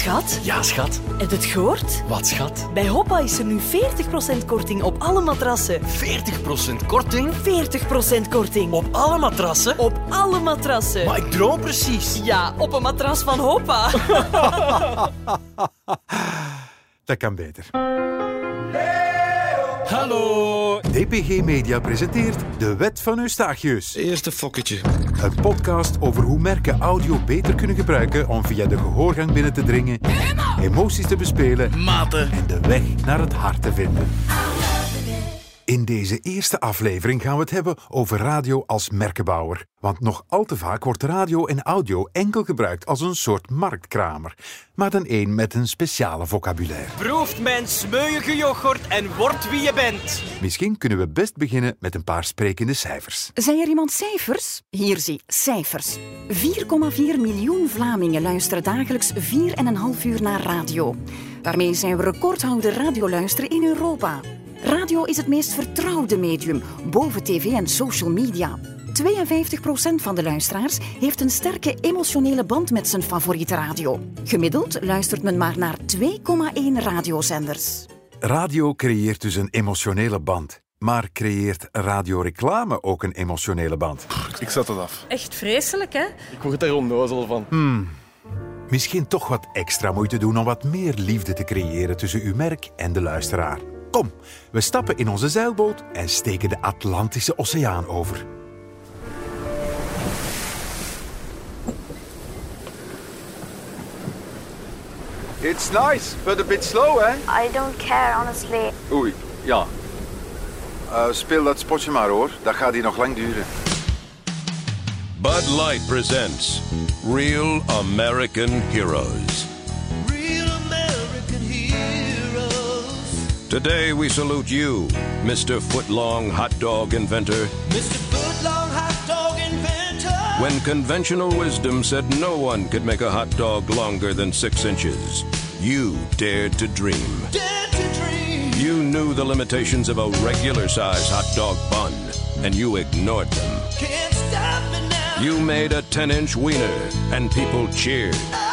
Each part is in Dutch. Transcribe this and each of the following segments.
Schat, Ja, schat. heb je het gehoord? Wat, schat? Bij Hoppa is er nu 40% korting op alle matrassen. 40% korting 40% korting. op alle matrassen? Op alle matrassen. Maar ik droom precies. Ja, op een matras van Hoppa. Dat kan beter. Hallo. DPG Media presenteert De Wet van Eustachius. Eerste fokketje. Een podcast over hoe merken audio beter kunnen gebruiken om via de gehoorgang binnen te dringen, emoties te bespelen Maten. en de weg naar het hart te vinden. In deze eerste aflevering gaan we het hebben over radio als merkenbouwer. Want nog al te vaak wordt radio en audio enkel gebruikt als een soort marktkramer. Maar dan één met een speciale vocabulaire. Proeft mijn smeuïge yoghurt en word wie je bent. Misschien kunnen we best beginnen met een paar sprekende cijfers. Zijn er iemand cijfers? Hier zie, cijfers. 4,4 miljoen Vlamingen luisteren dagelijks 4,5 uur naar radio. Daarmee zijn we recordhouder radioluisteren in Europa. Radio is het meest vertrouwde medium, boven tv en social media. 52% van de luisteraars heeft een sterke emotionele band met zijn favoriete radio. Gemiddeld luistert men maar naar 2,1 radiozenders. Radio creëert dus een emotionele band. Maar creëert radioreclame ook een emotionele band? Ik zet het af. Echt vreselijk, hè? Ik word er onnozel van. Misschien toch wat extra moeite doen om wat meer liefde te creëren tussen uw merk en de luisteraar. Kom, we stappen in onze zeilboot en steken de Atlantische Oceaan over. It's nice, but a bit slow, hè? I don't care, honestly. Oei, ja. Eh, speel dat spotje maar, hoor. Dat gaat hier nog lang duren. Bud Light presents Real American Heroes. Today we salute you, Mr. Footlong Hot Dog Inventor. Mr. Footlong hot dog inventor. When conventional wisdom said no one could make a hot dog longer than six inches, you dared to dream. Dare to dream. You knew the limitations of a regular size hot dog bun, and you ignored them. Can't stop me now. You made a 10 inch wiener, and people cheered. Oh,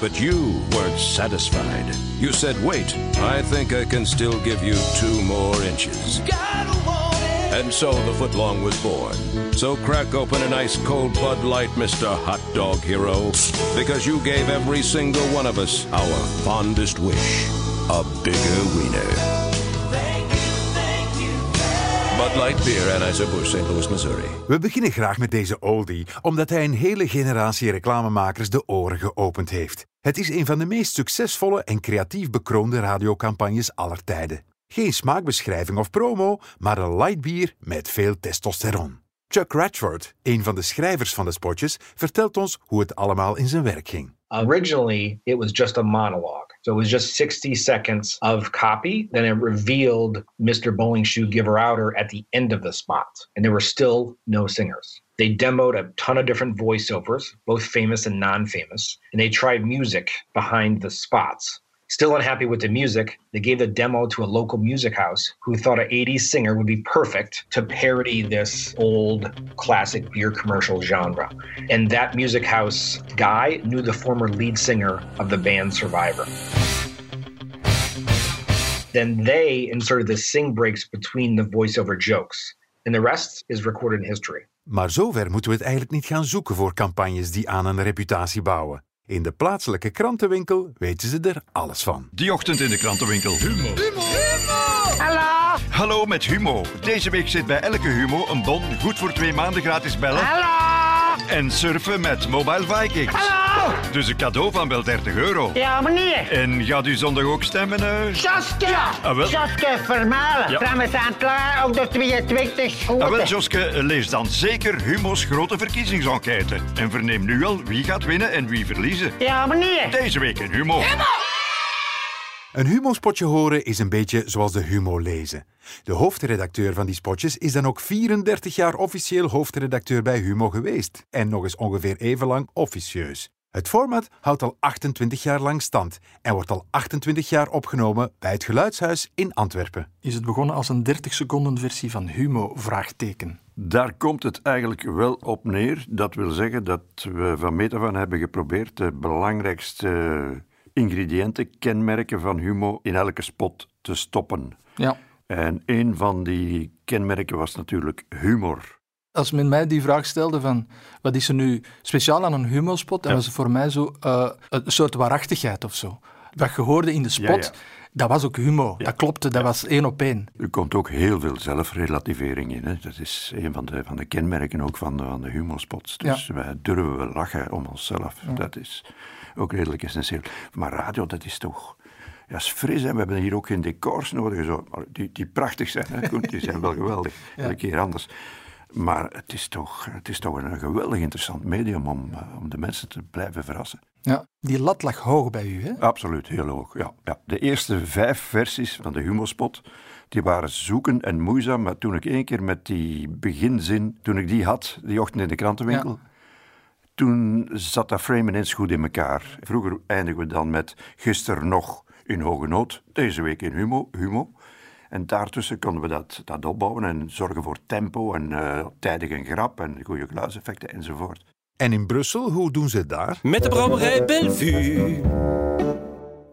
But you weren't satisfied. You said, wait, I think I can still give you two more inches. And so the footlong was born. So crack open an ice cold Bud Light, Mr. Hot Dog Hero, because you gave every single one of us our fondest wish a bigger wiener. Light Beer, Anheuser-Busch, St. Louis, Missouri. We beginnen graag met deze oldie, omdat hij een hele generatie reclamemakers de oren geopend heeft. Het is een van de meest succesvolle en creatief bekroonde radiocampagnes aller tijden. Geen smaakbeschrijving of promo, maar een light bier met veel testosteron. Chuck Ratchford, een van de schrijvers van de spotjes, vertelt ons hoe het allemaal in zijn werk ging. Originally, it was just a monologue. So it was just 60 seconds of copy. Then it revealed Mr. Bowling Shoe Giver Outer at the end of the spot. And there were still no singers. They demoed a ton of different voiceovers, both famous and non famous. And they tried music behind the spots. Still unhappy with the music, they gave the demo to a local music house who thought an 80s singer would be perfect to parody this old classic beer commercial genre. And that music house guy knew the former lead singer of the band Survivor. Then they inserted the sing breaks between the voiceover jokes. And the rest is recorded in history. Maar zover moeten we het eigenlijk niet gaan zoeken voor campagnes die aan een reputatie bouwen. In de plaatselijke krantenwinkel weten ze er alles van. Die ochtend in de krantenwinkel. Humo. Hallo. Hallo met Humo. Deze week zit bij elke Humo een bon goed voor twee maanden gratis bellen. Hallo. En surfen met Mobile Vikings. Hallo. Dus een cadeau van wel 30 euro. Ja, meneer. En gaat u zondag ook stemmen? eh? Joske. Ah, wel. Joske Vermalen. Ja. Van we zijn klaar op de 22 schoten. Ah, wel, Joske, lees dan zeker Humo's grote verkiezingsenquête. En verneem nu al wie gaat winnen en wie verliezen. Ja, meneer. Deze week in Humo. Een humospotje horen is een beetje zoals de humo lezen. De hoofdredacteur van die spotjes is dan ook 34 jaar officieel hoofdredacteur bij Humo geweest. En nog eens ongeveer even lang officieus. Het format houdt al 28 jaar lang stand en wordt al 28 jaar opgenomen bij het Geluidshuis in Antwerpen. Is het begonnen als een 30 seconden versie van Humo? Vraagteken. Daar komt het eigenlijk wel op neer. Dat wil zeggen dat we van meet af aan hebben geprobeerd de belangrijkste ingrediënten, kenmerken van Humo in elke spot te stoppen. Ja. En een van die kenmerken was natuurlijk humor. Als men mij die vraag stelde van wat is er nu speciaal aan een humospot, dan was het voor mij zo eh, een soort waarachtigheid of zo. Wat je hoorde in de spot, Ja, ja. dat was ook humor. Dat klopte, dat was één op één. Er komt ook heel veel zelfrelativering in. Hè. Dat is een van de, van de kenmerken ook van de, van de humorspots. Dus wij durven wel lachen om onszelf. Dat is ook redelijk essentieel. Maar radio, dat is toch... Ja, is fris. Hè. We hebben hier ook geen decors nodig. Zo. Maar Die, die prachtig zijn. Hè. Goed, die zijn wel geweldig. Elke keer anders. Maar het is toch, het is toch een geweldig interessant medium om, eh, om de mensen te blijven verrassen. Ja. Die lat lag hoog bij u, hè? Absoluut, heel hoog. Ja, ja. De eerste vijf versies van de humospot die waren zoeken en moeizaam. Maar toen ik één keer met die beginzin, toen ik die had, die ochtend in de krantenwinkel, toen zat dat frame ineens goed in elkaar. Vroeger eindigen we dan met gisteren nog in hoge nood, deze week in humo. humo. En daartussen konden we dat, dat opbouwen en zorgen voor tempo en eh tijdig en grap en goede geluidseffecten enzovoort. En in Brussel, hoe doen ze het daar? Met de brouwerij Bellevue.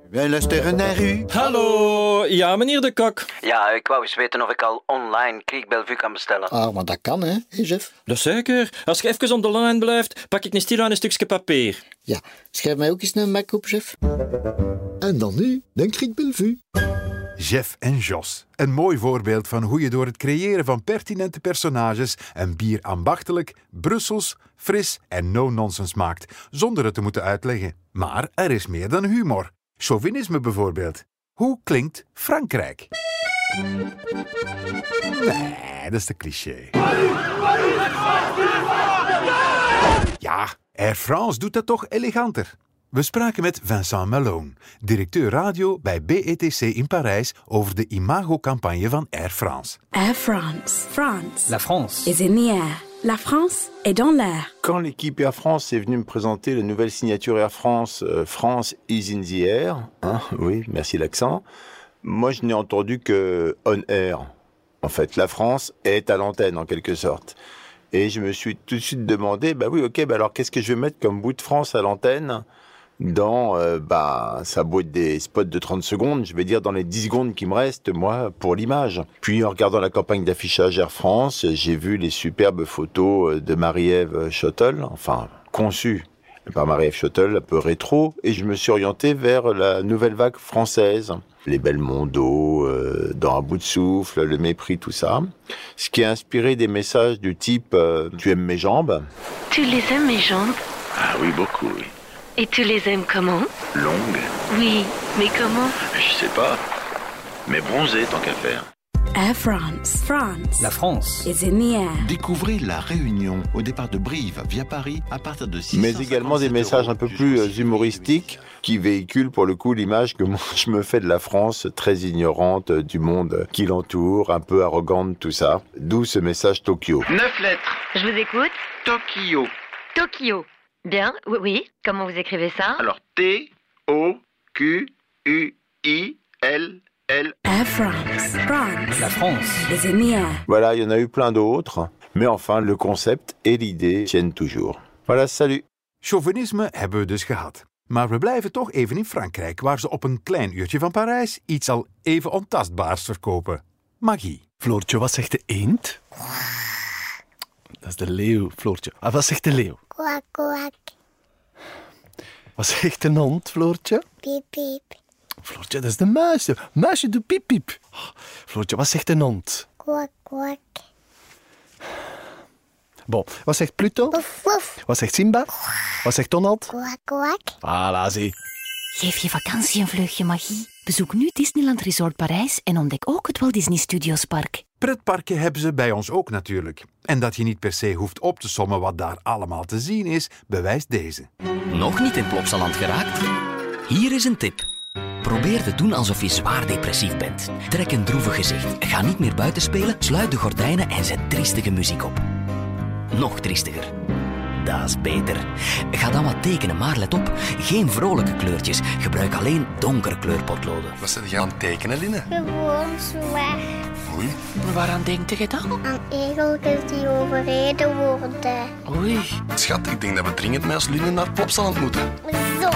Wij luisteren naar u. Hallo, ja, meneer de Kok. Ja, ik wou eens weten of ik al online Kriek Bellevue kan bestellen. Ah, maar dat kan, hè, hè, chef? Dat zeker. Als je even op de lijn blijft, pak ik een stil aan een stukje papier. Ja, schrijf mij ook eens een Mac op, chef. En dan nu, denk ik Bellevue. Jeff en Jos. Een mooi voorbeeld van hoe je door het creëren van pertinente personages een bier ambachtelijk, Brussels, fris en no-nonsense maakt, zonder het te moeten uitleggen. Maar er is meer dan humor. Chauvinisme bijvoorbeeld. Hoe klinkt Frankrijk? Nee, dat is te cliché. Ja, Air France doet dat toch eleganter. We spraken met Vincent Malone, directeur radio bij BETC in Parijs, over de imagocampagne van Air France. Air France. France. La France. Is in the air. La France est dans l'air. Quand l'équipe Air France est venue me présenter la nouvelle signature Air France, euh, France is in the air, hein, oui, merci l'accent, moi je n'ai entendu que on air. En fait, la France est à l'antenne en quelque sorte. Et je me suis tout de suite demandé, bah oui, ok, bah alors qu'est-ce que je vais mettre comme bout de France à l'antenne? Dans, euh, bah, ça être des spots de 30 secondes, je vais dire dans les 10 secondes qui me restent, moi, pour l'image. Puis en regardant la campagne d'affichage Air France, j'ai vu les superbes photos euh, de Marie-Ève Schottel, enfin, conçues par Marie-Ève Schottel, un peu rétro, et je me suis orienté vers la nouvelle vague française. Les belles mondos, euh, dans un bout de souffle, le mépris, tout ça. Ce qui a inspiré des messages du type euh, Tu aimes mes jambes Tu les aimes, mes jambes? Ah oui, beaucoup, oui. Et tu les aimes comment Longues Oui, mais comment Je sais pas. Mais bronzées, tant qu'à faire. Air France. France. La France. Is in the air. Découvrez La Réunion au départ de Brive via Paris à partir de 6 mais également des messages un peu plus euh, humoristiques qui véhiculent pour le coup l'image que moi je me fais de la France très ignorante euh, du monde qui l'entoure, un peu arrogante, tout ça. D'où ce message Tokyo. Neuf lettres. Je vous écoute. Tokyo. Tokyo. Bien, oui, oui. Comment vous écrivez ça Alors T O Q U I L L. Air France. France. La France. The air. Voilà, il y en a eu plein d'autres. Mais enfin, le concept et l'idée tiennent toujours. Voilà, salut. Chauvinisme hebben we dus gehad. Maar we blijven toch even in Frankrijk, waar ze op een klein uurtje van Parijs iets al even ontastbaars verkopen. Magie. Floortje, wat zegt de eend? Dat is de leeuw, Floortje. Ah, wat zegt de leeuw? Kwak, kwak. Wat zegt de hond, Floortje? Piep, piep. Floortje, dat is de muis. Muisje doet piep, piep. Floortje, wat zegt de hond? Kwak, kwak. Bon, wat zegt Pluto? Woef, woef. Wat zegt Simba? Wat zegt Donald? Kwak, kwak. Voilà, zie. Geef je vakantie een vleugje magie. Bezoek nu Disneyland Resort Parijs en ontdek ook het Walt Disney Studios Park. Pretparken hebben ze bij ons ook natuurlijk. En dat je niet per se hoeft op te sommen wat daar allemaal te zien is, bewijst deze. Nog niet in Plopsaland geraakt? Hier is een tip. Probeer te doen alsof je zwaar depressief bent. Trek een droevig gezicht. Ga niet meer buiten spelen, sluit de gordijnen en zet triestige muziek op. Nog triestiger. Dat is beter. Ga dan wat tekenen, maar let op. Geen vrolijke kleurtjes. Gebruik alleen donkere kleurpotloden. Wat zit je aan het tekenen, Linne? Gewoon zwaar. Oei. Waaraan denkt je dan? Aan egeltjes die overreden worden. Oei. Schat, ik denk dat we dringend met als Linne naar Plopsaland moeten. Zo.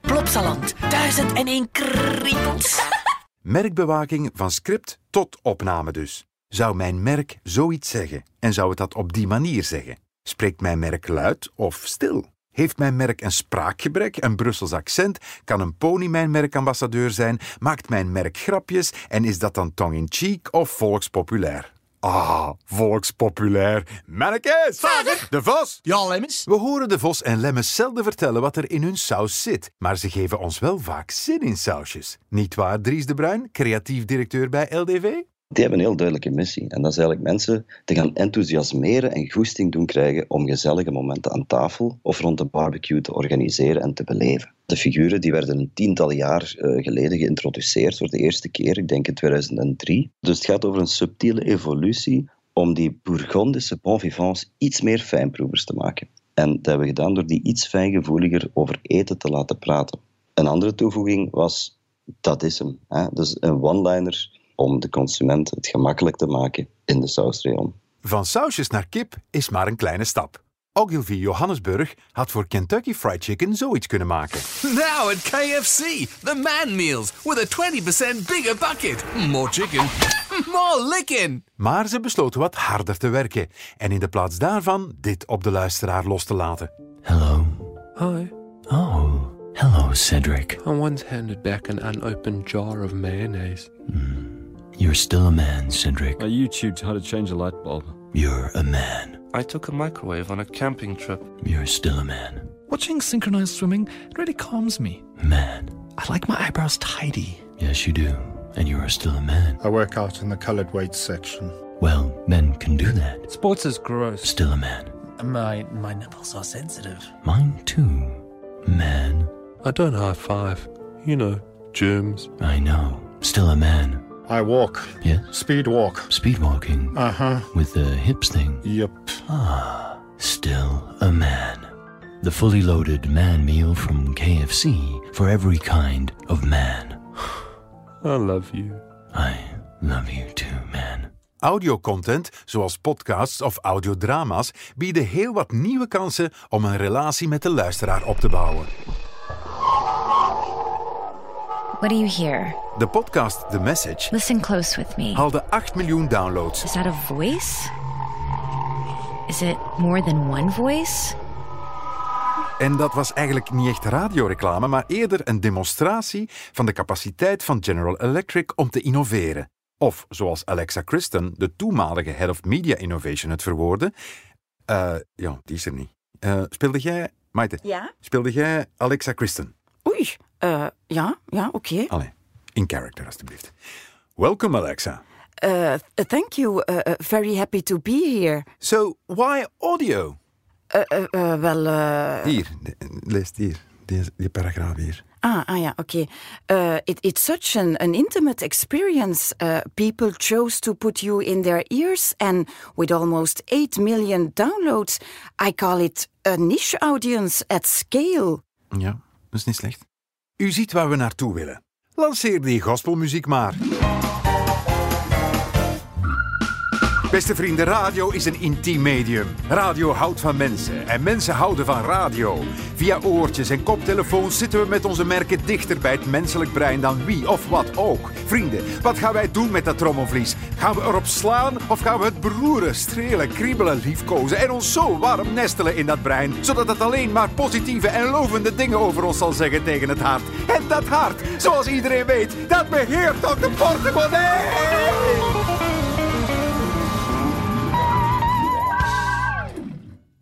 Plopsaland, thuis 1001 kriebels. Merkbewaking van script tot opname dus. Zou mijn merk zoiets zeggen? En zou het dat op die manier zeggen? Spreekt mijn merk luid of stil? Heeft mijn merk een spraakgebrek, een Brussels accent? Kan een pony mijn merkambassadeur zijn? Maakt mijn merk grapjes? En is dat dan tongue-in-cheek of volkspopulair? Ah, volkspopulair. Mannekes! Vader! De Vos! Ja, Lemmens? We horen de Vos en Lemmens zelden vertellen wat er in hun saus zit. Maar ze geven ons wel vaak zin in sausjes. Niet waar, Dries de Bruin, creatief directeur bij LDV? Die hebben een heel duidelijke missie. En dat is eigenlijk mensen te gaan enthousiasmeren en goesting doen krijgen om gezellige momenten aan tafel of rond de barbecue te organiseren en te beleven. De figuren die werden een tiental jaar eh, geleden geïntroduceerd voor de eerste keer, ik denk in 2003. Dus het gaat over een subtiele evolutie om die Bourgondische bon vivants iets meer fijnproevers te maken. En dat hebben we gedaan door die iets fijngevoeliger over eten te laten praten. Een andere toevoeging was, dat is hem. Hè? Dus een one-liner om de consument het gemakkelijk te maken in de sausrayon. Van sausjes naar kip is maar een kleine stap. Ogilvy Johannesburg had voor Kentucky Fried Chicken zoiets kunnen maken. Now at KFC, the man meals with a 20% bigger bucket. More chicken, more licking. Maar ze besloten wat harder te werken en in de plaats daarvan dit op de luisteraar los te laten. Hello. Hi. Oh, hello, Cedric. I once handed back an unopened jar of mayonnaise. You're still a man, Cedric. I YouTubed how to change a light bulb. You're a man. I took a microwave on a camping trip. You're still a man. Watching synchronized swimming it really calms me. Man. I like my eyebrows tidy. Yes, you do. And you are still a man. I work out in the colored weights section. Well, men can do that. Sports is gross. Still a man. My my nipples are sensitive. Mine too. Man. I don't high five. You know, germs. I know. Still a man. I walk. Yeah? Speed walk. Speed walking. Uh huh. With the hips thing. Yep. Ah, still a man. The fully loaded man meal from KFC for every kind of man. I love you. I love you too, man. Audiocontent, zoals podcasts of audiodrama's, bieden heel wat nieuwe kansen om een relatie met de luisteraar op te bouwen. What do you hear? De podcast The Message Listen close with me. haalde 8 miljoen downloads. Is that a voice? Is it more than one voice? En dat was eigenlijk niet echt radioreclame, maar eerder een demonstratie van de capaciteit van General Electric om te innoveren. Of, zoals Alexa Christen, de toenmalige Head of Media Innovation, het verwoordde. eh, ja, die is er niet. Eh, speelde jij, Maite? Ja? Speelde jij Alexa Christen? Oei, eh, ja, ja, oké. Allee, in character, alstublieft. Welcome, Alexa. Uh, thank you. Uh, uh, very happy to be here. So, why audio? Uh, uh, uh, wel. Uh... Hier, lees hier. Die, die paragraaf hier. Ah, ah ja, oké. Uh, it, it's such an, an intimate experience. Uh, people chose to put you in their ears, and with almost 8 million downloads, I call it a niche audience at scale. Ja, dat is niet slecht. U ziet waar we naartoe willen. Lanceer die gospelmuziek maar. Beste vrienden, radio is een intiem medium. Radio houdt van mensen en mensen houden van radio. Via oortjes en koptelefoons zitten we met onze merken dichter bij het menselijk brein dan wie of wat ook. Vrienden, wat gaan wij doen met dat trommelvlies? Gaan we erop slaan of gaan we het beroeren, strelen, kriebelen, liefkozen en ons zo warm nestelen in dat brein, zodat het alleen maar positieve en lovende dingen over ons zal zeggen tegen het hart? En dat hart, zoals iedereen weet, dat beheert ook de portemonnee!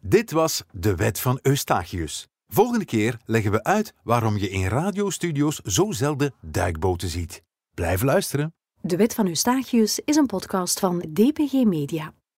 Dit was de wet van Eustachius. Volgende keer leggen we uit waarom je in radiostudio's zo zelden duikboten ziet. Blijf luisteren. De Wet van Eustachius is een podcast van DPG Media.